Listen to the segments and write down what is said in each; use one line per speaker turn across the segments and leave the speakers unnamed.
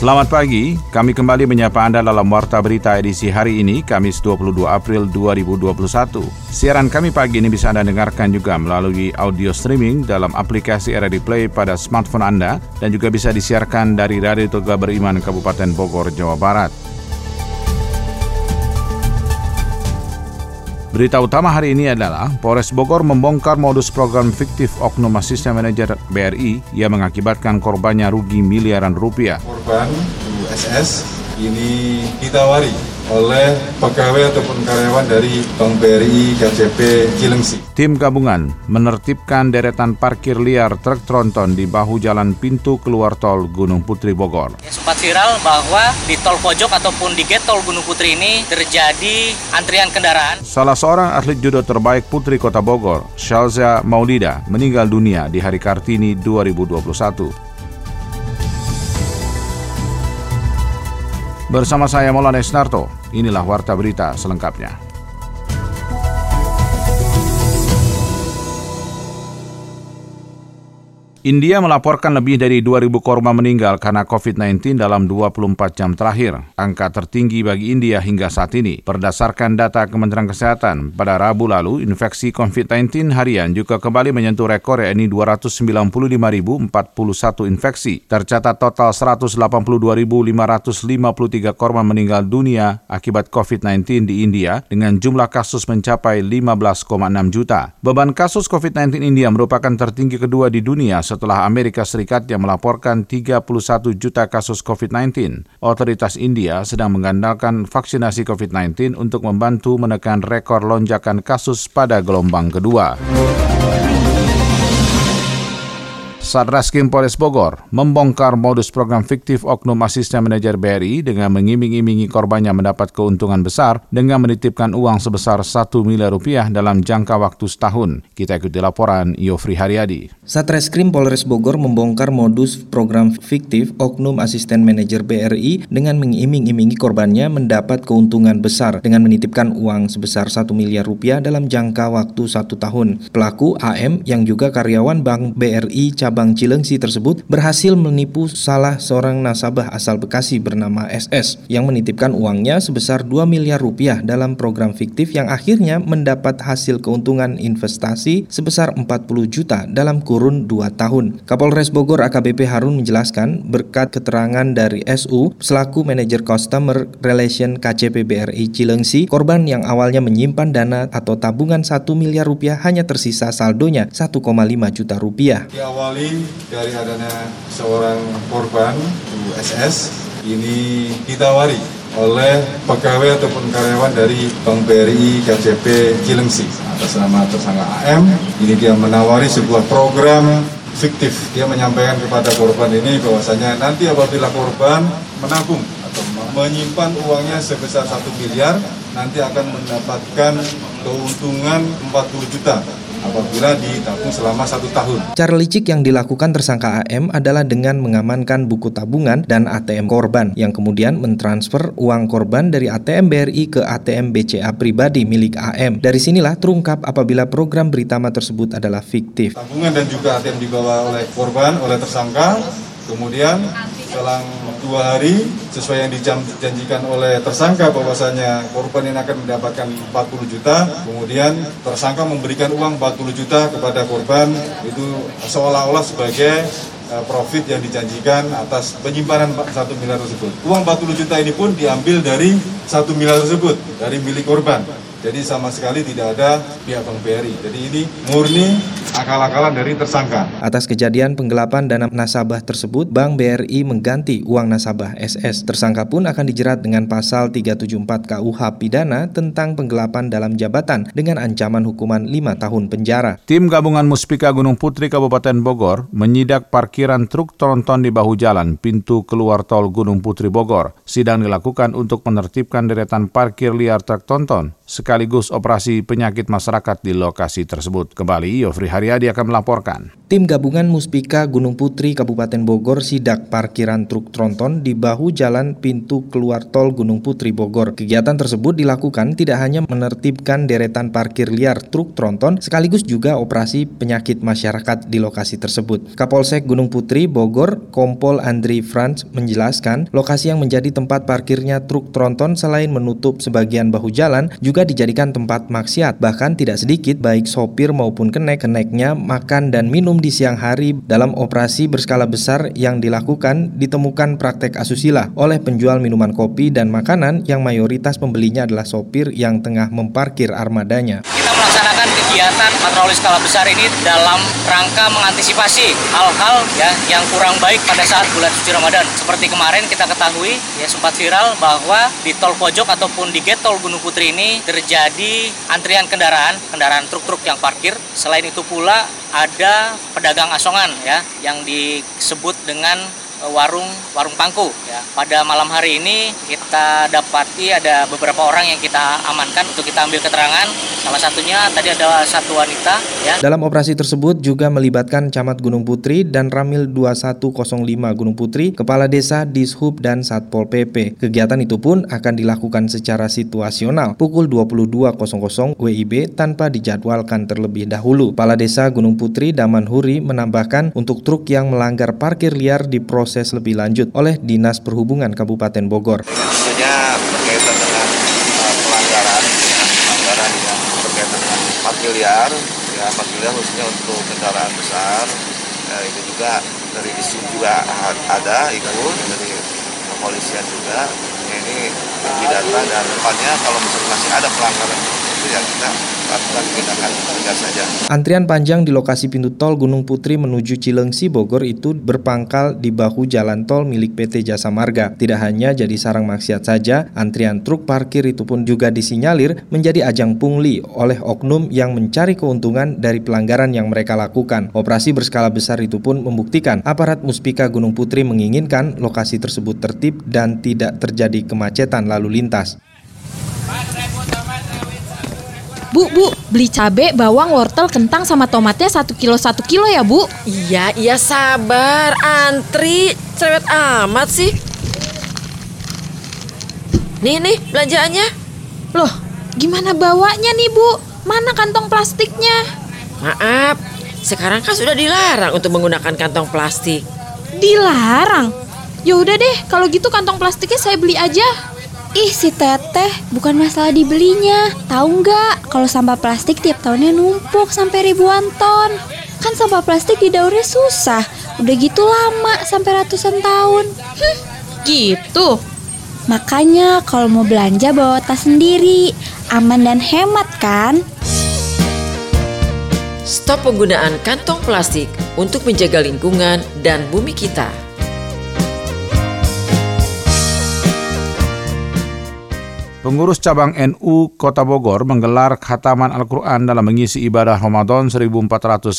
Selamat pagi, kami kembali menyapa Anda dalam Warta Berita edisi hari ini, Kamis 22 April 2021. Siaran kami pagi ini bisa Anda dengarkan juga melalui audio streaming dalam aplikasi RRD Play pada smartphone Anda dan juga bisa disiarkan dari Radio Toga Beriman Kabupaten Bogor, Jawa Barat. Berita utama hari ini adalah Polres Bogor membongkar modus program fiktif oknum asisten manajer BRI yang mengakibatkan korbannya rugi miliaran rupiah.
Korban USS ini ditawari oleh pegawai ataupun karyawan dari Bank BRI KCP Cilengsi.
Tim gabungan menertibkan deretan parkir liar truk tronton di bahu jalan pintu keluar tol Gunung Putri Bogor.
Ya, sempat viral bahwa di tol pojok ataupun di gate tol Gunung Putri ini terjadi antrian kendaraan.
Salah seorang atlet judo terbaik Putri Kota Bogor, Shalza Maulida, meninggal dunia di Hari Kartini 2021. Bersama saya Maulana Esnarto, inilah Warta Berita selengkapnya. India melaporkan lebih dari 2.000 korban meninggal karena COVID-19 dalam 24 jam terakhir. Angka tertinggi bagi India hingga saat ini. Berdasarkan data Kementerian Kesehatan, pada Rabu lalu infeksi COVID-19 harian juga kembali menyentuh rekor yakni 295.041 infeksi. Tercatat total 182.553 korban meninggal dunia akibat COVID-19 di India dengan jumlah kasus mencapai 15,6 juta. Beban kasus COVID-19 India merupakan tertinggi kedua di dunia setelah Amerika Serikat yang melaporkan 31 juta kasus COVID-19. Otoritas India sedang mengandalkan vaksinasi COVID-19 untuk membantu menekan rekor lonjakan kasus pada gelombang kedua. Satreskrim Polres Bogor membongkar modus program fiktif oknum asisten manajer BRI dengan mengiming-imingi korbannya mendapat keuntungan besar dengan menitipkan uang sebesar 1 miliar rupiah dalam jangka waktu setahun. Kita ikuti laporan Yofri Haryadi.
Satreskrim Polres Bogor membongkar modus program fiktif oknum asisten manajer BRI dengan mengiming-imingi korbannya mendapat keuntungan besar dengan menitipkan uang sebesar 1 miliar rupiah dalam jangka waktu satu tahun. Pelaku AM yang juga karyawan Bank BRI cabang Cabang Cilengsi tersebut berhasil menipu salah seorang nasabah asal Bekasi bernama SS yang menitipkan uangnya sebesar 2 miliar rupiah dalam program fiktif yang akhirnya mendapat hasil keuntungan investasi sebesar 40 juta dalam kurun 2 tahun. Kapolres Bogor AKBP Harun menjelaskan berkat keterangan dari SU selaku manajer customer relation KCP BRI Cilengsi, korban yang awalnya menyimpan dana atau tabungan 1 miliar rupiah hanya tersisa saldonya 1,5 juta rupiah.
Diawali dari adanya seorang korban USS ini ditawari oleh pegawai ataupun karyawan dari Bank BRI KCP Cilengsi. Atas nama tersangka AM ini dia menawari sebuah program fiktif. Dia menyampaikan kepada korban ini bahwasanya nanti apabila korban menabung atau menyimpan uangnya sebesar satu miliar nanti akan mendapatkan keuntungan 40 juta apabila ditabung selama satu tahun.
Cara licik yang dilakukan tersangka AM adalah dengan mengamankan buku tabungan dan ATM korban yang kemudian mentransfer uang korban dari ATM BRI ke ATM BCA pribadi milik AM. Dari sinilah terungkap apabila program Beritama tersebut adalah fiktif.
Tabungan dan juga ATM dibawa oleh korban, oleh tersangka, kemudian selang dua hari sesuai yang dijanjikan oleh tersangka bahwasanya korban ini akan mendapatkan 40 juta kemudian tersangka memberikan uang 40 juta kepada korban itu seolah-olah sebagai eh, profit yang dijanjikan atas penyimpanan satu miliar tersebut. Uang 40 juta ini pun diambil dari satu miliar tersebut dari milik korban. Jadi sama sekali tidak ada pihak Bank BRI. Jadi ini murni akal-akalan dari tersangka.
Atas kejadian penggelapan dana nasabah tersebut, Bank BRI mengganti uang nasabah SS. Tersangka pun akan dijerat dengan pasal 374 KUH pidana tentang penggelapan dalam jabatan dengan ancaman hukuman 5 tahun penjara.
Tim gabungan Muspika Gunung Putri Kabupaten Bogor menyidak parkiran truk tronton di bahu jalan pintu keluar tol Gunung Putri Bogor. Sidang dilakukan untuk menertibkan deretan parkir liar truk tronton sekaligus operasi penyakit masyarakat di lokasi tersebut. Kembali Yofri Haryadi akan melaporkan.
Tim gabungan Muspika Gunung Putri Kabupaten Bogor sidak parkiran truk tronton di bahu jalan pintu keluar tol Gunung Putri Bogor. Kegiatan tersebut dilakukan tidak hanya menertibkan deretan parkir liar truk tronton, sekaligus juga operasi penyakit masyarakat di lokasi tersebut. Kapolsek Gunung Putri Bogor, Kompol Andri Franz menjelaskan, lokasi yang menjadi tempat parkirnya truk tronton selain menutup sebagian bahu jalan, juga dijadikan tempat maksiat. Bahkan tidak sedikit baik sopir maupun kenek-keneknya makan dan minum di siang hari dalam operasi berskala besar yang dilakukan ditemukan praktek asusila oleh penjual minuman kopi dan makanan yang mayoritas pembelinya adalah sopir yang tengah memparkir armadanya.
Kita kegiatan patroli skala besar ini dalam rangka mengantisipasi hal-hal ya yang kurang baik pada saat bulan suci Ramadan. Seperti kemarin kita ketahui ya sempat viral bahwa di tol pojok ataupun di gate tol Gunung Putri ini terjadi antrian kendaraan, kendaraan truk-truk yang parkir. Selain itu pula ada pedagang asongan ya yang disebut dengan warung warung pangku ya. Pada malam hari ini kita dapati ada beberapa orang yang kita amankan untuk kita ambil keterangan. Salah satunya tadi ada satu wanita ya.
Dalam operasi tersebut juga melibatkan Camat Gunung Putri dan Ramil 2105 Gunung Putri, Kepala Desa Dishub dan Satpol PP. Kegiatan itu pun akan dilakukan secara situasional pukul 22.00 WIB tanpa dijadwalkan terlebih dahulu. Kepala Desa Gunung Putri Daman Huri menambahkan untuk truk yang melanggar parkir liar diproses lebih lanjut oleh Dinas Perhubungan Kabupaten Bogor.
Tentunya berkaitan dengan uh, pelanggaran, pelanggaran yang berkaitan dengan parkir liar, ya parkir liar khususnya untuk kendaraan besar. Ya, itu juga dari disub juga ada ikut dari kepolisian juga. Ya, ini didata dan depannya kalau misalnya masih ada pelanggaran itu ya kita lakukan tindakan tegas saja.
Antrian panjang di lokasi pintu tol Gunung Putri menuju Cilengsi Bogor itu berpangkal di bahu jalan tol milik PT Jasa Marga. Tidak hanya jadi sarang maksiat saja, antrian truk parkir itu pun juga disinyalir menjadi ajang pungli oleh oknum yang mencari keuntungan dari pelanggaran yang mereka lakukan. Operasi berskala besar itu pun membuktikan aparat Muspika Gunung Putri menginginkan lokasi tersebut tertib dan tidak terjadi kemacetan lalu lintas.
Bu, bu, beli cabe, bawang, wortel, kentang sama tomatnya satu kilo satu kilo ya bu?
Iya, iya sabar, antri, cerewet amat sih. Nih, nih belanjaannya.
Loh, gimana bawanya nih bu? Mana kantong plastiknya?
Maaf, sekarang kan sudah dilarang untuk menggunakan kantong plastik.
Dilarang? Ya udah deh, kalau gitu kantong plastiknya saya beli aja.
Ih si teteh, bukan masalah dibelinya. Tahu nggak kalau sampah plastik tiap tahunnya numpuk sampai ribuan ton. Kan sampah plastik didaurnya susah. Udah gitu lama sampai ratusan tahun.
Hm, gitu.
Makanya kalau mau belanja bawa tas sendiri, aman dan hemat kan?
Stop penggunaan kantong plastik untuk menjaga lingkungan dan bumi kita.
Pengurus cabang NU Kota Bogor menggelar khataman Al-Quran dalam mengisi ibadah Ramadan 1442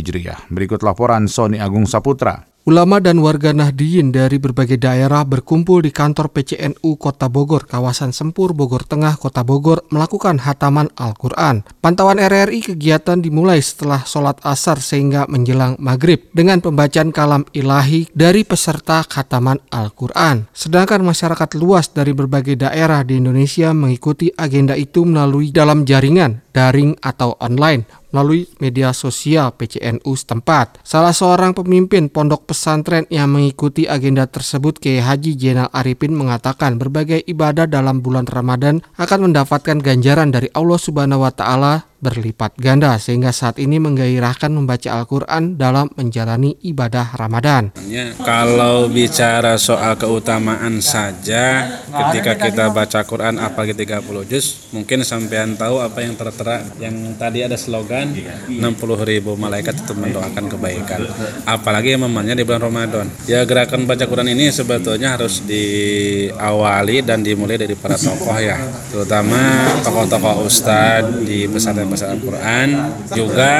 Hijriah. Berikut laporan Sony Agung Saputra.
Ulama dan warga Nahdiyin dari berbagai daerah berkumpul di kantor PCNU Kota Bogor, kawasan Sempur, Bogor Tengah, Kota Bogor, melakukan hataman Al-Quran. Pantauan RRI kegiatan dimulai setelah sholat asar sehingga menjelang maghrib dengan pembacaan kalam ilahi dari peserta khataman Al-Quran. Sedangkan masyarakat luas dari berbagai daerah di Indonesia mengikuti agenda itu melalui dalam jaringan, daring atau online melalui media sosial PCNU setempat. Salah seorang pemimpin pondok pesantren yang mengikuti agenda tersebut Kiai Haji Jenal Arifin mengatakan berbagai ibadah dalam bulan Ramadan akan mendapatkan ganjaran dari Allah Subhanahu wa taala berlipat ganda sehingga saat ini menggairahkan membaca Al-Quran dalam menjalani ibadah Ramadan.
Kalau bicara soal keutamaan saja ketika kita baca Quran apa 30 juz mungkin sampean tahu apa yang tertera. Yang tadi ada slogan 60 ribu malaikat itu mendoakan kebaikan. Apalagi yang memangnya di bulan Ramadan. Ya gerakan baca Quran ini sebetulnya harus diawali dan dimulai dari para tokoh ya. Terutama tokoh-tokoh ustadz di pesantren bahasa Al-Quran juga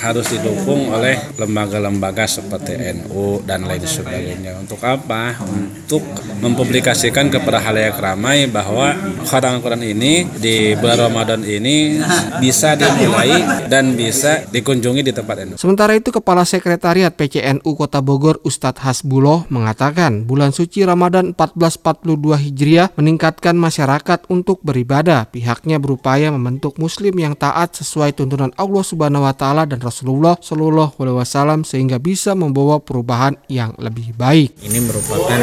harus didukung oleh lembaga-lembaga seperti NU dan lain sebagainya. Untuk apa? Untuk mempublikasikan kepada halayak ramai bahwa khatam Al-Quran ini di bulan Ramadan ini bisa dimulai dan bisa dikunjungi di tempat NU.
Sementara itu Kepala Sekretariat PCNU Kota Bogor Ustadz Hasbuloh mengatakan bulan suci Ramadan 1442 Hijriah meningkatkan masyarakat untuk beribadah. Pihaknya berupaya membentuk muslim yang taat sesuai tuntunan Allah Subhanahu wa taala dan Rasulullah Shallallahu alaihi wasallam sehingga bisa membawa perubahan yang lebih baik.
Ini merupakan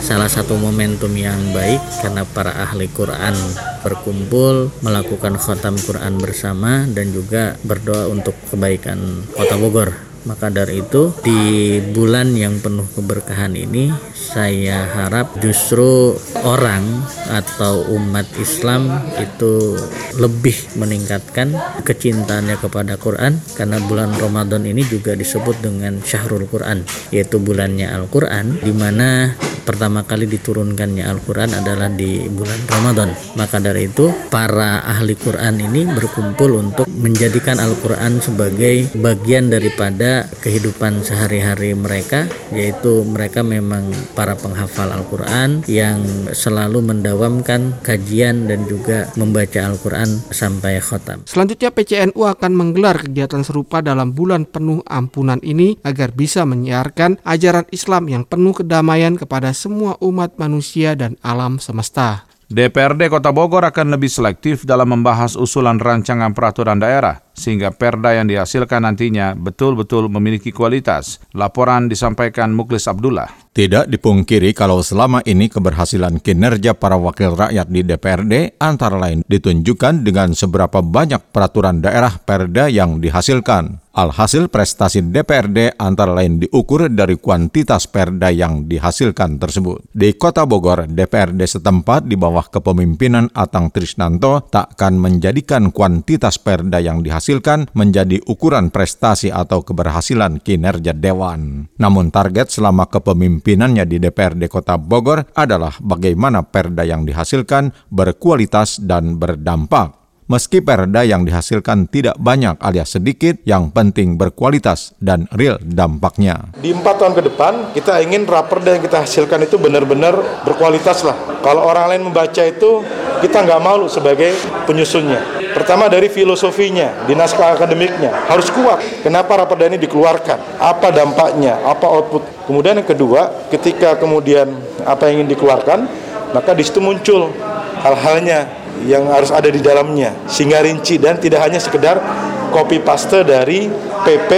salah satu momentum yang baik karena para ahli Quran berkumpul melakukan khatam Quran bersama dan juga berdoa untuk kebaikan Kota Bogor. Maka dari itu di bulan yang penuh keberkahan ini saya harap justru orang atau umat Islam itu lebih meningkatkan kecintaannya kepada Quran karena bulan Ramadan ini juga disebut dengan Syahrul Quran yaitu bulannya Al-Quran di mana pertama kali diturunkannya Al-Quran adalah di bulan Ramadan. Maka dari itu para ahli Quran ini berkumpul untuk menjadikan Al-Quran sebagai bagian daripada kehidupan sehari-hari mereka yaitu mereka memang para penghafal Al-Quran yang selalu mendawamkan kajian dan juga membaca Al-Quran sampai khotam.
Selanjutnya PCNU akan menggelar kegiatan serupa dalam bulan penuh ampunan ini agar bisa menyiarkan ajaran Islam yang penuh kedamaian kepada semua umat manusia dan alam semesta.
DPRD Kota Bogor akan lebih selektif dalam membahas usulan rancangan peraturan daerah, sehingga perda yang dihasilkan nantinya betul-betul memiliki kualitas. Laporan disampaikan Muklis Abdullah.
Tidak dipungkiri kalau selama ini keberhasilan kinerja para wakil rakyat di DPRD antara lain ditunjukkan dengan seberapa banyak peraturan daerah perda yang dihasilkan. Alhasil prestasi DPRD antara lain diukur dari kuantitas perda yang dihasilkan tersebut. Di Kota Bogor, DPRD setempat di bawah kepemimpinan Atang Trisnanto takkan menjadikan kuantitas perda yang dihasilkan menjadi ukuran prestasi atau keberhasilan kinerja Dewan. Namun target selama kepemimpinannya di DPRD Kota Bogor adalah bagaimana perda yang dihasilkan berkualitas dan berdampak. Meski perda yang dihasilkan tidak banyak alias sedikit, yang penting berkualitas dan real dampaknya.
Di empat tahun ke depan, kita ingin raperda yang kita hasilkan itu benar-benar berkualitas lah. Kalau orang lain membaca itu, kita nggak malu sebagai penyusunnya. Pertama dari filosofinya, di naskah akademiknya, harus kuat. Kenapa raperda ini dikeluarkan? Apa dampaknya? Apa output? Kemudian yang kedua, ketika kemudian apa yang ingin dikeluarkan, maka di situ muncul hal-halnya yang harus ada di dalamnya sehingga rinci dan tidak hanya sekedar copy paste dari PP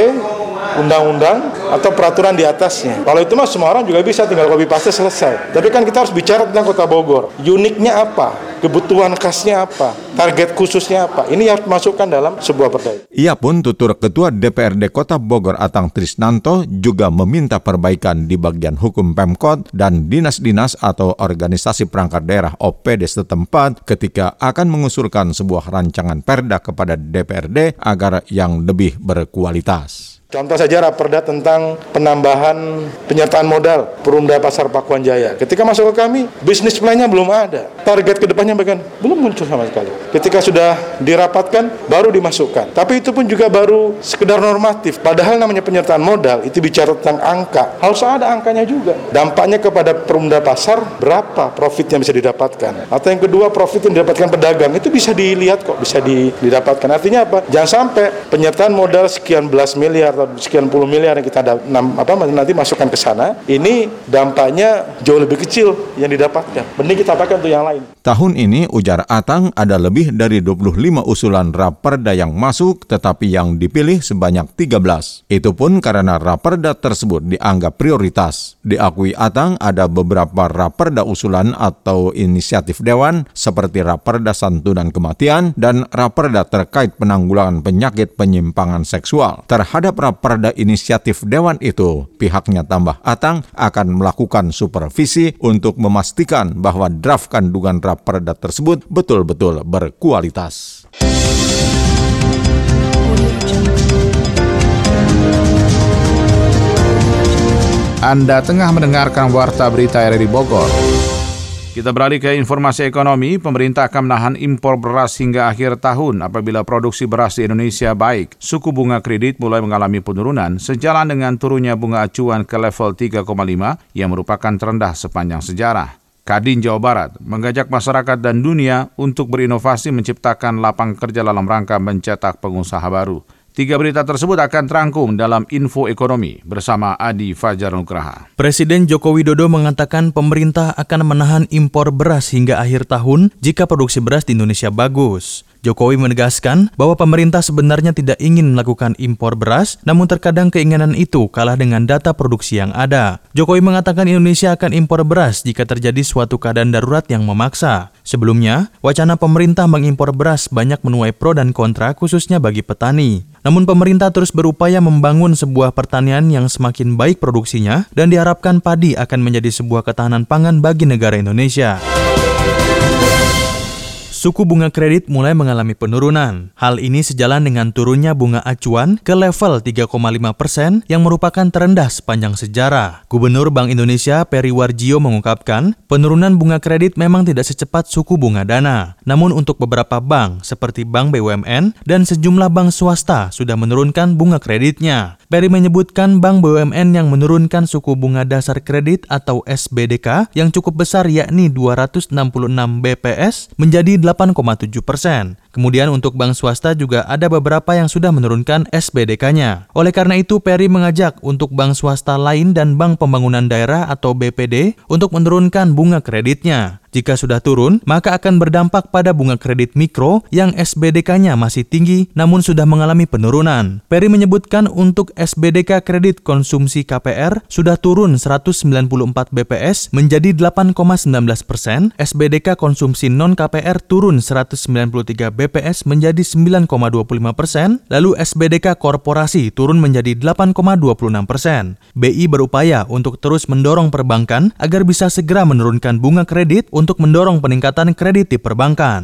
undang-undang atau peraturan di atasnya. Kalau itu mah semua orang juga bisa tinggal copy paste selesai. Tapi kan kita harus bicara tentang Kota Bogor. Uniknya apa? kebutuhan khasnya apa, target khususnya apa. Ini harus masukkan dalam sebuah perda.
Ia pun tutur Ketua DPRD Kota Bogor Atang Trisnanto juga meminta perbaikan di bagian hukum Pemkot dan dinas-dinas atau organisasi perangkat daerah OPD setempat ketika akan mengusulkan sebuah rancangan perda kepada DPRD agar yang lebih berkualitas.
Contoh saja raperda tentang penambahan penyertaan modal Perumda Pasar Pakuan Jaya. Ketika masuk ke kami, bisnis plan-nya belum ada. Target ke depannya bahkan belum muncul sama sekali. Ketika sudah dirapatkan, baru dimasukkan. Tapi itu pun juga baru sekedar normatif. Padahal namanya penyertaan modal, itu bicara tentang angka. Harus ada angkanya juga. Dampaknya kepada Perumda Pasar, berapa profit yang bisa didapatkan. Atau yang kedua, profit yang didapatkan pedagang. Itu bisa dilihat kok, bisa didapatkan. Artinya apa? Jangan sampai penyertaan modal sekian belas miliar atau sekian puluh miliar yang kita apa nanti masukkan ke sana, ini dampaknya jauh lebih kecil yang didapatkan. Mending kita pakai untuk yang lain.
Tahun ini ujar Atang ada lebih dari 25 usulan raperda yang masuk tetapi yang dipilih sebanyak 13. Itu pun karena raperda tersebut dianggap prioritas. Diakui Atang ada beberapa raperda usulan atau inisiatif dewan seperti raperda santunan kematian dan raperda terkait penanggulangan penyakit penyimpangan seksual. Terhadap Perda inisiatif Dewan itu, pihaknya tambah Atang akan melakukan supervisi untuk memastikan bahwa draft kandungan raperda tersebut betul-betul berkualitas.
Anda tengah mendengarkan Warta Berita RRI Bogor. Kita beralih ke informasi ekonomi. Pemerintah akan menahan impor beras hingga akhir tahun apabila produksi beras di Indonesia baik. Suku bunga kredit mulai mengalami penurunan sejalan dengan turunnya bunga acuan ke level 3,5 yang merupakan terendah sepanjang sejarah. Kadin Jawa Barat mengajak masyarakat dan dunia untuk berinovasi menciptakan lapang kerja dalam rangka mencetak pengusaha baru. Tiga berita tersebut akan terangkum dalam Info Ekonomi bersama Adi Fajar Nugraha.
Presiden Joko Widodo mengatakan pemerintah akan menahan impor beras hingga akhir tahun jika produksi beras di Indonesia bagus. Jokowi menegaskan bahwa pemerintah sebenarnya tidak ingin melakukan impor beras, namun terkadang keinginan itu kalah dengan data produksi yang ada. Jokowi mengatakan Indonesia akan impor beras jika terjadi suatu keadaan darurat yang memaksa. Sebelumnya, wacana pemerintah mengimpor beras banyak menuai pro dan kontra khususnya bagi petani. Namun pemerintah terus berupaya membangun sebuah pertanian yang semakin baik produksinya dan diharapkan padi akan menjadi sebuah ketahanan pangan bagi negara Indonesia suku bunga kredit mulai mengalami penurunan. Hal ini sejalan dengan turunnya bunga acuan ke level 3,5 persen yang merupakan terendah sepanjang sejarah. Gubernur Bank Indonesia Peri Warjio mengungkapkan, penurunan bunga kredit memang tidak secepat suku bunga dana. Namun untuk beberapa bank seperti Bank BUMN dan sejumlah bank swasta sudah menurunkan bunga kreditnya. Peri menyebutkan Bank BUMN yang menurunkan suku bunga dasar kredit atau SBDK yang cukup besar yakni 266 BPS menjadi 8,7 persen. Kemudian untuk bank swasta juga ada beberapa yang sudah menurunkan SBDK-nya. Oleh karena itu, Peri mengajak untuk bank swasta lain dan Bank Pembangunan Daerah atau BPD untuk menurunkan bunga kreditnya. Jika sudah turun, maka akan berdampak pada bunga kredit mikro yang SBDK-nya masih tinggi namun sudah mengalami penurunan. Peri menyebutkan untuk SBDK kredit konsumsi KPR sudah turun 194 BPS menjadi 8,19 persen, SBDK konsumsi non-KPR turun 193 BPS menjadi 9,25 persen, lalu SBDK korporasi turun menjadi 8,26 persen. BI berupaya untuk terus mendorong perbankan agar bisa segera menurunkan bunga kredit untuk untuk mendorong peningkatan kredit di perbankan.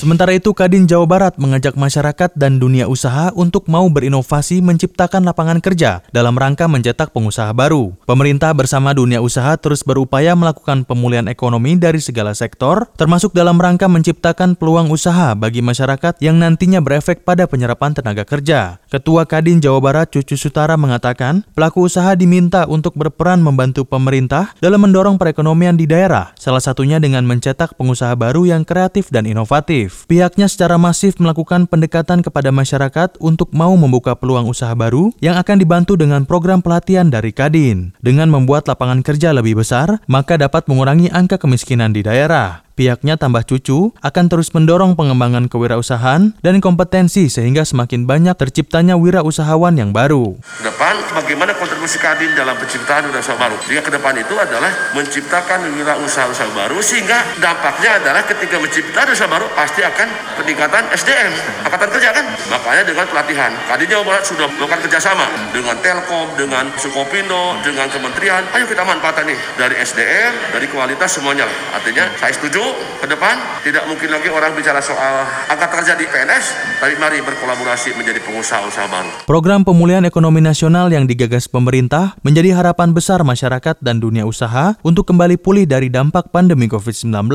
Sementara itu, Kadin Jawa Barat mengajak masyarakat dan dunia usaha untuk mau berinovasi menciptakan lapangan kerja dalam rangka mencetak pengusaha baru. Pemerintah bersama dunia usaha terus berupaya melakukan pemulihan ekonomi dari segala sektor, termasuk dalam rangka menciptakan peluang usaha bagi masyarakat yang nantinya berefek pada penyerapan tenaga kerja. Ketua Kadin Jawa Barat Cucu Sutara mengatakan, pelaku usaha diminta untuk berperan membantu pemerintah dalam mendorong perekonomian di daerah, salah satunya dengan mencetak pengusaha baru yang kreatif dan inovatif masif. Pihaknya secara masif melakukan pendekatan kepada masyarakat untuk mau membuka peluang usaha baru yang akan dibantu dengan program pelatihan dari Kadin. Dengan membuat lapangan kerja lebih besar, maka dapat mengurangi angka kemiskinan di daerah. Pihaknya tambah cucu akan terus mendorong pengembangan kewirausahaan dan kompetensi sehingga semakin banyak terciptanya wirausahawan yang baru.
Depan bagaimana kontribusi Kadin dalam penciptaan wirausaha baru? Jika ke depan itu adalah menciptakan wirausaha baru sehingga dampaknya adalah ketika menciptakan usaha baru pasti akan peningkatan SDM, angkatan kerja kan? Makanya dengan pelatihan, Kadin Jawa Barat sudah melakukan kerjasama dengan Telkom, dengan Sukopindo, dengan kementerian. Ayo kita manfaatkan nih dari SDM, dari kualitas semuanya. Artinya saya setuju ke depan tidak mungkin lagi orang bicara soal angkat kerja di PNS, tapi mari berkolaborasi menjadi pengusaha-usaha baru.
Program pemulihan ekonomi nasional yang digagas pemerintah menjadi harapan besar masyarakat dan dunia usaha untuk kembali pulih dari dampak pandemi COVID-19.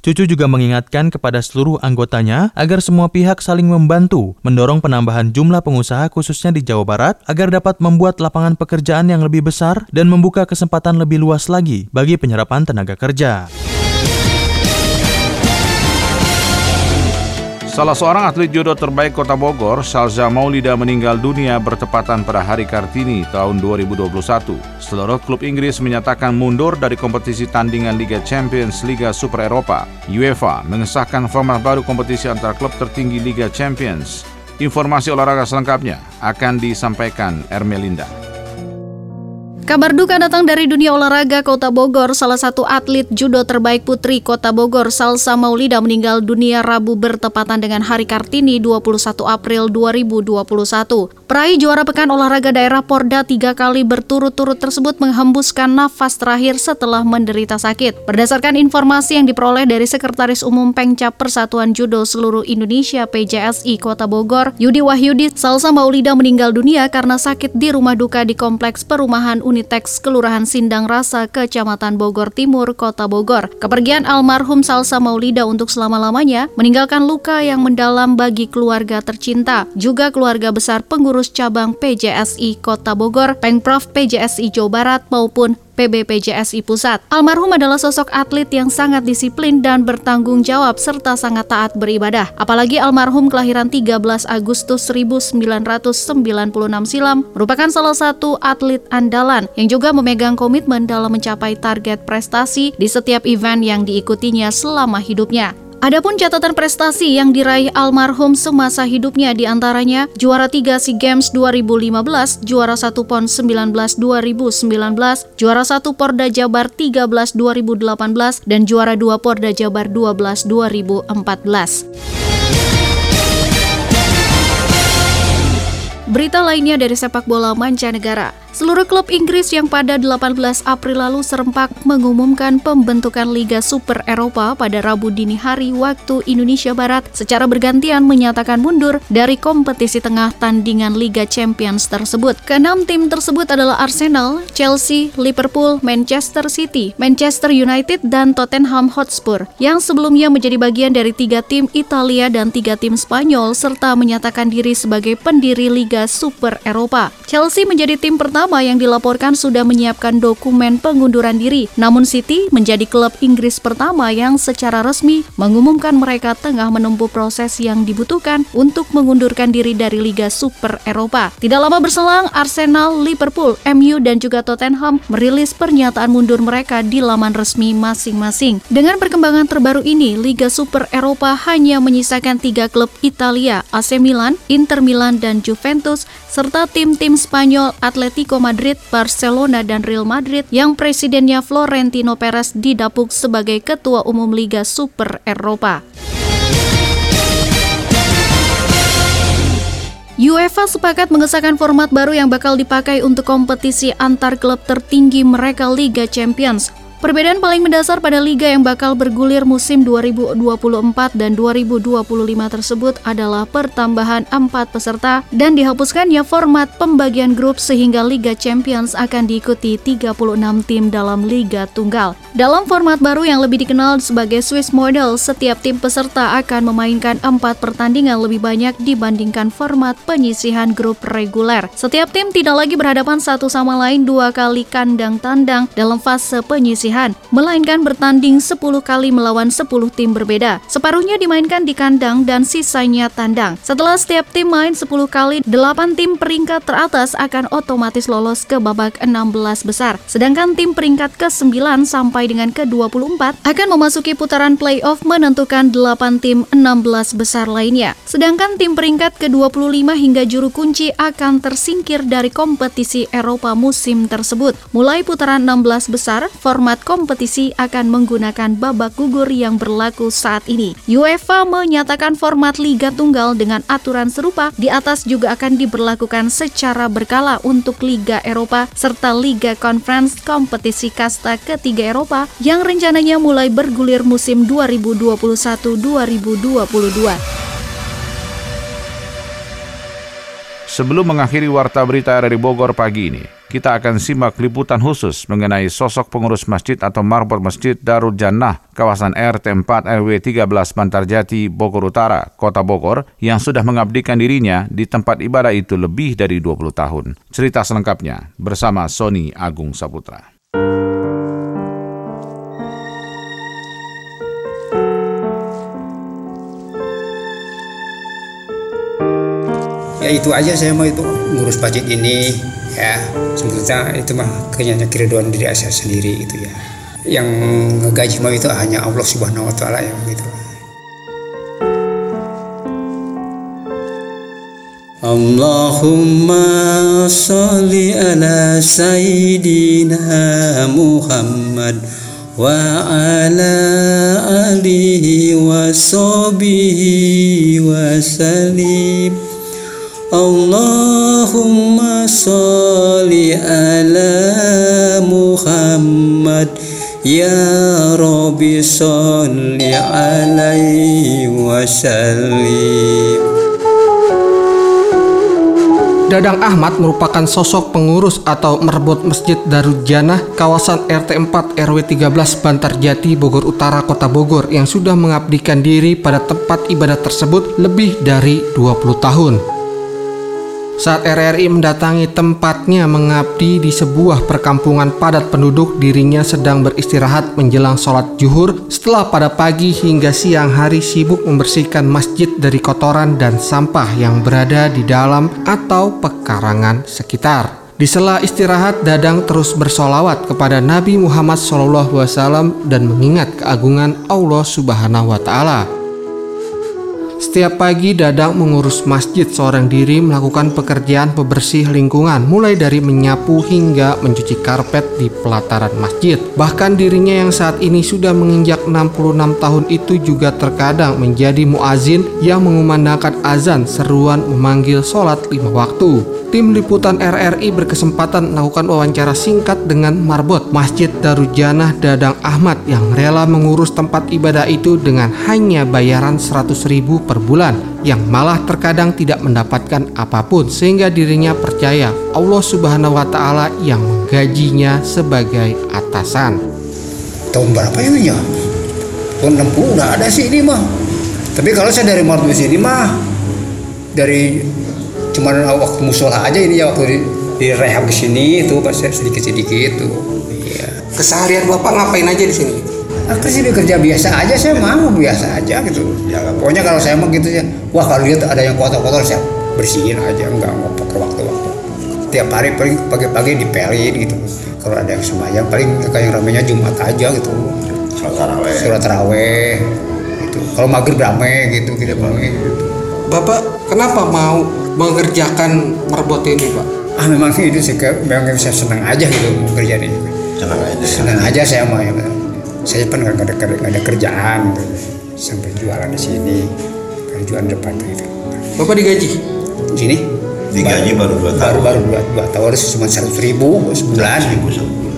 Cucu juga mengingatkan kepada seluruh anggotanya agar semua pihak saling membantu mendorong penambahan jumlah pengusaha khususnya di Jawa Barat agar dapat membuat lapangan pekerjaan yang lebih besar dan membuka kesempatan lebih luas lagi bagi penyerapan tenaga kerja.
Salah seorang atlet judo terbaik Kota Bogor, Salza Maulida meninggal dunia bertepatan pada Hari Kartini tahun 2021. Seluruh klub Inggris menyatakan mundur dari kompetisi tandingan Liga Champions Liga Super Eropa. UEFA mengesahkan format baru kompetisi antar klub tertinggi Liga Champions. Informasi olahraga selengkapnya akan disampaikan Ermelinda.
Kabar duka datang dari dunia olahraga Kota Bogor. Salah satu atlet judo terbaik putri Kota Bogor, Salsa Maulida meninggal dunia Rabu bertepatan dengan Hari Kartini 21 April 2021. Peraih juara pekan olahraga daerah Porda tiga kali berturut-turut tersebut menghembuskan nafas terakhir setelah menderita sakit. Berdasarkan informasi yang diperoleh dari Sekretaris Umum Pengcap Persatuan Judo Seluruh Indonesia PJSI Kota Bogor, Yudi Wahyudi, Salsa Maulida meninggal dunia karena sakit di rumah duka di Kompleks Perumahan Universitas Unitex Kelurahan Sindang Rasa, Kecamatan Bogor Timur, Kota Bogor. Kepergian almarhum Salsa Maulida untuk selama-lamanya meninggalkan luka yang mendalam bagi keluarga tercinta, juga keluarga besar pengurus cabang PJSI Kota Bogor, Pengprov PJSI Jawa Barat maupun PBPJSI Pusat. Almarhum adalah sosok atlet yang sangat disiplin dan bertanggung jawab serta sangat taat beribadah. Apalagi almarhum kelahiran 13 Agustus 1996 silam merupakan salah satu atlet andalan yang juga memegang komitmen dalam mencapai target prestasi di setiap event yang diikutinya selama hidupnya. Adapun catatan prestasi yang diraih almarhum semasa hidupnya di antaranya juara 3 SEA Games 2015, juara 1 PON 19 2019, juara 1 Porda Jabar 13 2018, dan juara 2 Porda Jabar 12 2014. Berita lainnya dari sepak bola mancanegara. Seluruh klub Inggris yang pada 18 April lalu serempak mengumumkan pembentukan Liga Super Eropa pada Rabu dini hari waktu Indonesia Barat secara bergantian menyatakan mundur dari kompetisi tengah tandingan Liga Champions tersebut. Keenam tim tersebut adalah Arsenal, Chelsea, Liverpool, Manchester City, Manchester United, dan Tottenham Hotspur yang sebelumnya menjadi bagian dari tiga tim Italia dan tiga tim Spanyol serta menyatakan diri sebagai pendiri Liga Super Eropa. Chelsea menjadi tim pertama pertama yang dilaporkan sudah menyiapkan dokumen pengunduran diri. Namun City menjadi klub Inggris pertama yang secara resmi mengumumkan mereka tengah menempuh proses yang dibutuhkan untuk mengundurkan diri dari Liga Super Eropa. Tidak lama berselang, Arsenal, Liverpool, MU, dan juga Tottenham merilis pernyataan mundur mereka di laman resmi masing-masing. Dengan perkembangan terbaru ini, Liga Super Eropa hanya menyisakan tiga klub Italia, AC Milan, Inter Milan, dan Juventus, serta tim-tim Spanyol Atletico Atletico Madrid, Barcelona, dan Real Madrid yang presidennya Florentino Perez didapuk sebagai Ketua Umum Liga Super Eropa. UEFA sepakat mengesahkan format baru yang bakal dipakai untuk kompetisi antar klub tertinggi mereka Liga Champions. Perbedaan paling mendasar pada liga yang bakal bergulir musim 2024 dan 2025 tersebut adalah pertambahan empat peserta dan dihapuskannya format pembagian grup sehingga Liga Champions akan diikuti 36 tim dalam Liga Tunggal. Dalam format baru yang lebih dikenal sebagai Swiss Model, setiap tim peserta akan memainkan empat pertandingan lebih banyak dibandingkan format penyisihan grup reguler. Setiap tim tidak lagi berhadapan satu sama lain dua kali kandang tandang dalam fase penyisihan penyisihan, melainkan bertanding 10 kali melawan 10 tim berbeda. Separuhnya dimainkan di kandang dan sisanya tandang. Setelah setiap tim main 10 kali, 8 tim peringkat teratas akan otomatis lolos ke babak 16 besar. Sedangkan tim peringkat ke-9 sampai dengan ke-24 akan memasuki putaran playoff menentukan 8 tim 16 besar lainnya. Sedangkan tim peringkat ke-25 hingga juru kunci akan tersingkir dari kompetisi Eropa musim tersebut. Mulai putaran 16 besar, format format kompetisi akan menggunakan babak gugur yang berlaku saat ini. UEFA menyatakan format Liga Tunggal dengan aturan serupa di atas juga akan diberlakukan secara berkala untuk Liga Eropa serta Liga Conference kompetisi kasta ketiga Eropa yang rencananya mulai bergulir musim 2021-2022.
Sebelum mengakhiri warta berita dari Bogor pagi ini, kita akan simak liputan khusus mengenai sosok pengurus masjid atau marbot Masjid Darul Jannah, kawasan RT 4 RW 13 Bantarjati, Bogor Utara, Kota Bogor, yang sudah mengabdikan dirinya di tempat ibadah itu lebih dari 20 tahun. Cerita selengkapnya bersama Sony Agung Saputra.
Ya itu aja saya mau itu ngurus budget ini ya. Sebetulnya itu mah kenyanya keriduan diri saya sendiri gitu ya. Yang gaji mau itu hanya Allah subhanahu wa ta'ala yang gitu. Allahumma salli ala Sayyidina Muhammad wa ala alihi wa sahbihi wa salim Allahumma salli ala Muhammad Ya Rabbi salli alaihi wa sallim
Dadang Ahmad merupakan sosok pengurus atau merebut Masjid Darul Janah kawasan RT 4 RW 13 Bantar Jati Bogor Utara Kota Bogor yang sudah mengabdikan diri pada tempat ibadah tersebut lebih dari 20 tahun. Saat RRI mendatangi tempatnya mengabdi di sebuah perkampungan padat penduduk, dirinya sedang beristirahat menjelang sholat zuhur setelah pada pagi hingga siang hari sibuk membersihkan masjid dari kotoran dan sampah yang berada di dalam atau pekarangan sekitar. Di sela istirahat, Dadang terus bersolawat kepada Nabi Muhammad SAW dan mengingat keagungan Allah Subhanahu wa Ta'ala. Setiap pagi Dadang mengurus masjid seorang diri melakukan pekerjaan pembersih lingkungan mulai dari menyapu hingga mencuci karpet di pelataran masjid. Bahkan dirinya yang saat ini sudah menginjak 66 tahun itu juga terkadang menjadi muazin yang mengumandangkan azan seruan memanggil sholat lima waktu. Tim liputan RRI berkesempatan melakukan wawancara singkat dengan Marbot Masjid Darujana Dadang Ahmad yang rela mengurus tempat ibadah itu dengan hanya bayaran 100 ribu per bulan yang malah terkadang tidak mendapatkan apa pun sehingga dirinya percaya Allah Subhanahu wa taala yang menggajinya sebagai atasan.
Tahun berapa ini ya? Tahun 60 udah ada sih ini mah. Tapi kalau saya dari Marbot sini mah dari cuma waktu musola aja ini ya waktu di, di rehab di sini itu pas sedikit sedikit itu. Iya.
Keseharian bapak ngapain aja di sini?
Aku sih kerja biasa aja saya mau biasa aja gitu. Ya, pokoknya kalau saya mau gitu ya, wah kalau lihat ada yang kotor-kotor saya bersihin aja enggak nggak pakai waktu-waktu. Tiap hari paling pagi-pagi dipelin gitu. Kalau ada yang sembahyang paling kayak yang ramenya Jumat aja gitu. Surat taraweh. Surat taraweh gitu. Kalau maghrib rame gitu tidak rame gitu.
Bapak kenapa mau mengerjakan merbot ini pak?
Ah memang itu sih memang saya senang aja gitu kerja ini. Senang aja. Senang aja saya mau ya. Saya pun nggak ada, gak ada kerjaan sampai jualan di sini, jualan depan gitu.
Bapak digaji?
Di sini?
Digaji baru dua tahun.
Baru baru dua, dua tahun cuma seratus ribu sebulan. Ribu,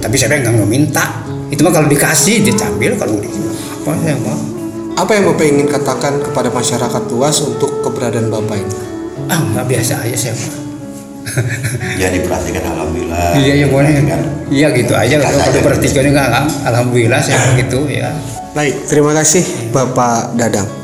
Tapi saya nggak minta. Itu mah kalau dikasih diambil kalau di apa saya mau.
Apa yang Bapak ingin katakan kepada masyarakat luas untuk keberadaan Bapak ini?
ah nggak biasa aja saya mah
ya diperhatikan alhamdulillah.
Iya iya boleh. Kan iya gitu aja kalau kalau diperhatikan nggak alhamdulillah saya gitu ya.
Baik terima kasih Bapak Dadang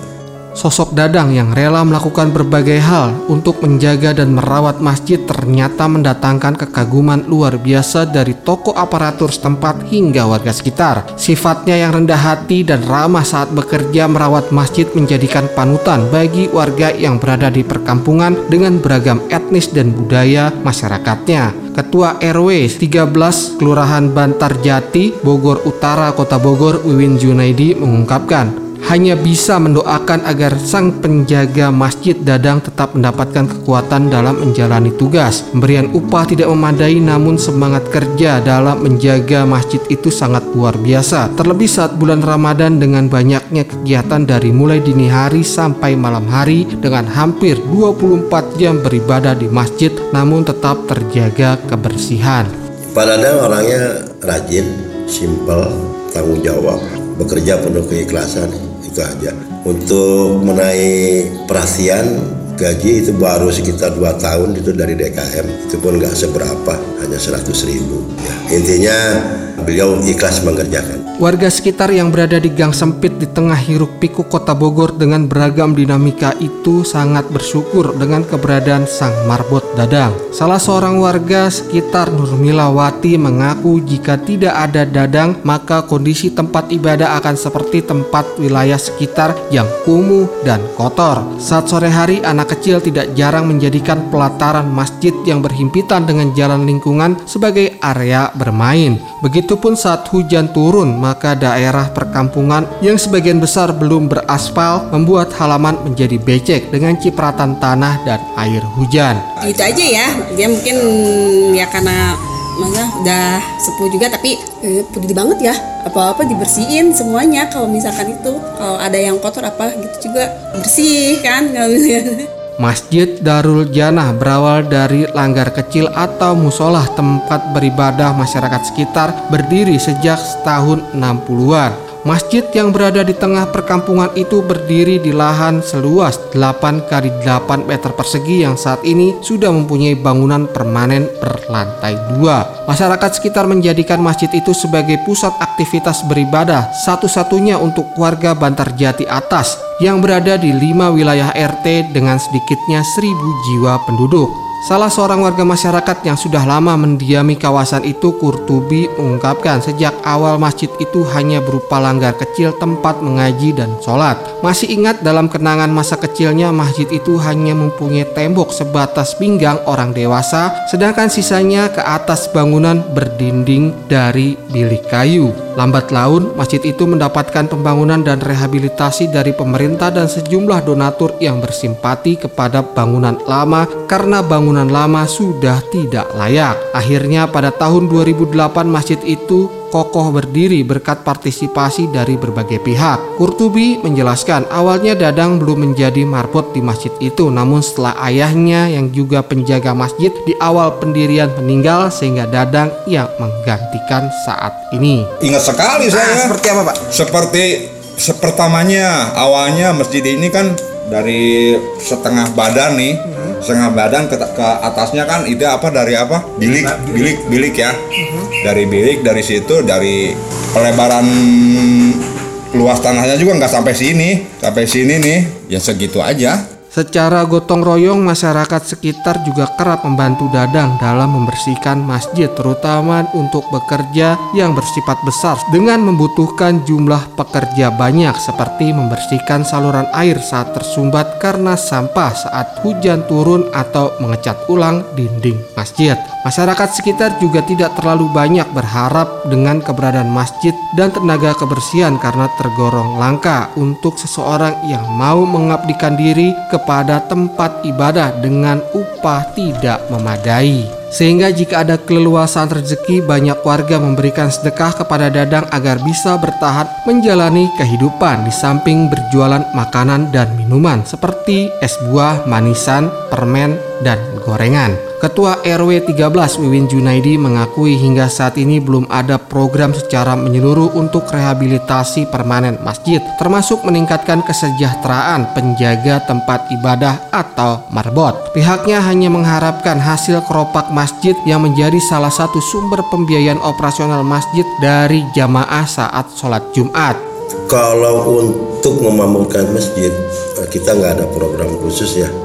Sosok Dadang yang rela melakukan berbagai hal untuk menjaga dan merawat masjid ternyata mendatangkan kekaguman luar biasa dari toko aparatur setempat hingga warga sekitar. Sifatnya yang rendah hati dan ramah saat bekerja merawat masjid menjadikan panutan bagi warga yang berada di perkampungan dengan beragam etnis dan budaya masyarakatnya. Ketua RW 13 Kelurahan Bantar Jati, Bogor Utara, Kota Bogor, Wiwin Junaidi mengungkapkan, hanya bisa mendoakan agar sang penjaga masjid Dadang tetap mendapatkan kekuatan dalam menjalani tugas. Pemberian upah tidak memadai namun semangat kerja dalam menjaga masjid itu sangat luar biasa. Terlebih saat bulan Ramadan dengan banyaknya kegiatan dari mulai dini hari sampai malam hari dengan hampir 24 jam beribadah di masjid namun tetap terjaga kebersihan.
Pak Dadang orangnya rajin, simpel, tanggung jawab, bekerja penuh keikhlasan itu aja. Untuk menaik perhatian gaji itu baru sekitar 2 tahun itu dari DKM itu pun nggak seberapa hanya 100 ribu. Ya, intinya beliau ikhlas mengerjakan
Warga sekitar yang berada di gang sempit di tengah hiruk pikuk kota Bogor dengan beragam dinamika itu sangat bersyukur dengan keberadaan sang marbot Dadang. Salah seorang warga sekitar Nurmilawati mengaku jika tidak ada Dadang maka kondisi tempat ibadah akan seperti tempat wilayah sekitar yang kumuh dan kotor. Saat sore hari anak kecil tidak jarang menjadikan pelataran masjid yang berhimpitan dengan jalan lingkungan sebagai area bermain. Begitupun saat hujan turun maka daerah perkampungan yang sebagian besar belum beraspal membuat halaman menjadi becek dengan cipratan tanah dan air hujan.
Itu aja ya, dia mungkin ya karena mana udah sepuh juga tapi eh, peduli banget ya. Apa-apa dibersihin semuanya kalau misalkan itu. Kalau ada yang kotor apa gitu juga bersih kan
Masjid Darul Janah berawal dari langgar kecil atau musolah tempat beribadah masyarakat sekitar berdiri sejak tahun 60-an. Masjid yang berada di tengah perkampungan itu berdiri di lahan seluas 8 kali 8 meter persegi yang saat ini sudah mempunyai bangunan permanen berlantai dua. Masyarakat sekitar menjadikan masjid itu sebagai pusat aktivitas beribadah satu-satunya untuk warga Bantarjati Atas yang berada di lima wilayah RT dengan sedikitnya seribu jiwa penduduk. Salah seorang warga masyarakat yang sudah lama mendiami kawasan itu, Kurtubi, mengungkapkan sejak awal masjid itu hanya berupa langgar kecil tempat mengaji dan sholat. Masih ingat dalam kenangan masa kecilnya masjid itu hanya mempunyai tembok sebatas pinggang orang dewasa, sedangkan sisanya ke atas bangunan berdinding dari bilik kayu. Lambat laun, masjid itu mendapatkan pembangunan dan rehabilitasi dari pemerintah dan sejumlah donatur yang bersimpati kepada bangunan lama karena bangunan bangunan lama sudah tidak layak. Akhirnya pada tahun 2008 masjid itu kokoh berdiri berkat partisipasi dari berbagai pihak. Kurtubi menjelaskan awalnya Dadang belum menjadi marbot di masjid itu namun setelah ayahnya yang juga penjaga masjid di awal pendirian meninggal sehingga Dadang yang menggantikan saat ini.
Ingat sekali saya. Nah, seperti apa Pak? Seperti sepertamanya awalnya masjid ini kan dari setengah badan nih setengah badan ke, ke atasnya kan itu apa dari apa? Bilik bilik. bilik ya. Dari bilik dari situ dari pelebaran luas tanahnya juga nggak sampai sini. Sampai sini nih ya segitu aja
Secara gotong royong, masyarakat sekitar juga kerap membantu Dadang dalam membersihkan masjid, terutama untuk bekerja yang bersifat besar dengan membutuhkan jumlah pekerja banyak seperti membersihkan saluran air saat tersumbat karena sampah saat hujan turun atau mengecat ulang dinding masjid. Masyarakat sekitar juga tidak terlalu banyak berharap dengan keberadaan masjid dan tenaga kebersihan karena tergolong langka untuk seseorang yang mau mengabdikan diri ke kepada tempat ibadah dengan upah tidak memadai. Sehingga jika ada keleluasan rezeki banyak warga memberikan sedekah kepada Dadang agar bisa bertahan menjalani kehidupan di samping berjualan makanan dan minuman seperti es buah, manisan, permen, dan gorengan. Ketua RW 13 Wiwin Junaidi mengakui hingga saat ini belum ada program secara menyeluruh untuk rehabilitasi permanen masjid, termasuk meningkatkan kesejahteraan penjaga tempat ibadah atau marbot. Pihaknya hanya mengharapkan hasil keropak masjid yang menjadi salah satu sumber pembiayaan operasional masjid dari jamaah saat sholat Jumat.
Kalau untuk memamungkan masjid, kita nggak ada program khusus ya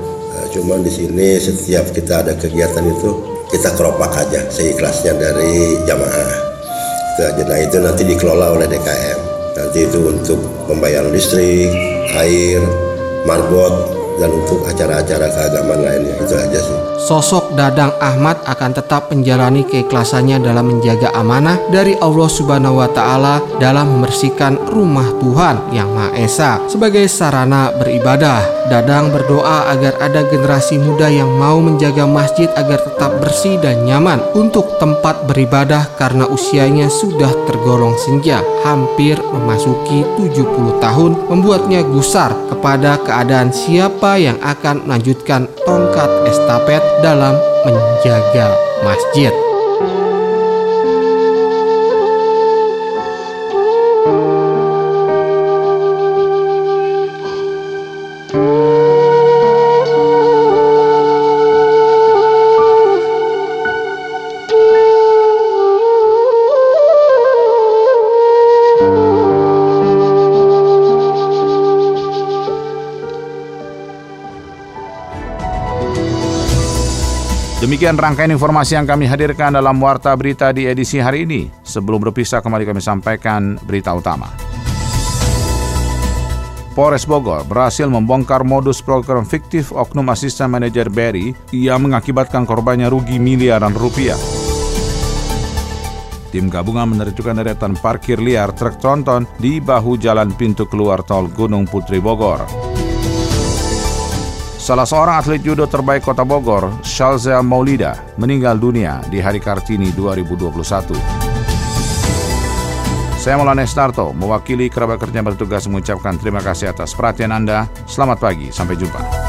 Cuma di sini setiap kita ada kegiatan itu kita keropak aja seikhlasnya dari jamaah. Itu aja. Nah itu nanti dikelola oleh DKM. Nanti itu untuk pembayaran listrik, air, marbot, dan untuk acara-acara keagamaan lainnya itu aja sih.
Sosok Dadang Ahmad akan tetap menjalani keikhlasannya dalam menjaga amanah dari Allah Subhanahu wa taala dalam membersihkan rumah Tuhan yang Maha Esa sebagai sarana beribadah. Dadang berdoa agar ada generasi muda yang mau menjaga masjid agar tetap bersih dan nyaman untuk tempat beribadah karena usianya sudah tergolong senja, hampir memasuki 70 tahun, membuatnya gusar kepada keadaan siapa yang akan melanjutkan tongkat estafet dalam menjaga masjid.
Demikian rangkaian informasi yang kami hadirkan dalam Warta Berita di edisi hari ini. Sebelum berpisah kembali kami sampaikan berita utama. Polres Bogor berhasil membongkar modus program fiktif oknum asisten manajer Berry yang mengakibatkan korbannya rugi miliaran rupiah. Tim gabungan menerjukan deretan parkir liar truk tronton di bahu jalan pintu keluar tol Gunung Putri Bogor. Salah seorang atlet judo terbaik kota Bogor, Shalza Maulida, meninggal dunia di Hari Kartini 2021. Saya Maulana Estarto, mewakili kerabat kerja bertugas mengucapkan terima kasih atas perhatian Anda. Selamat pagi, sampai jumpa.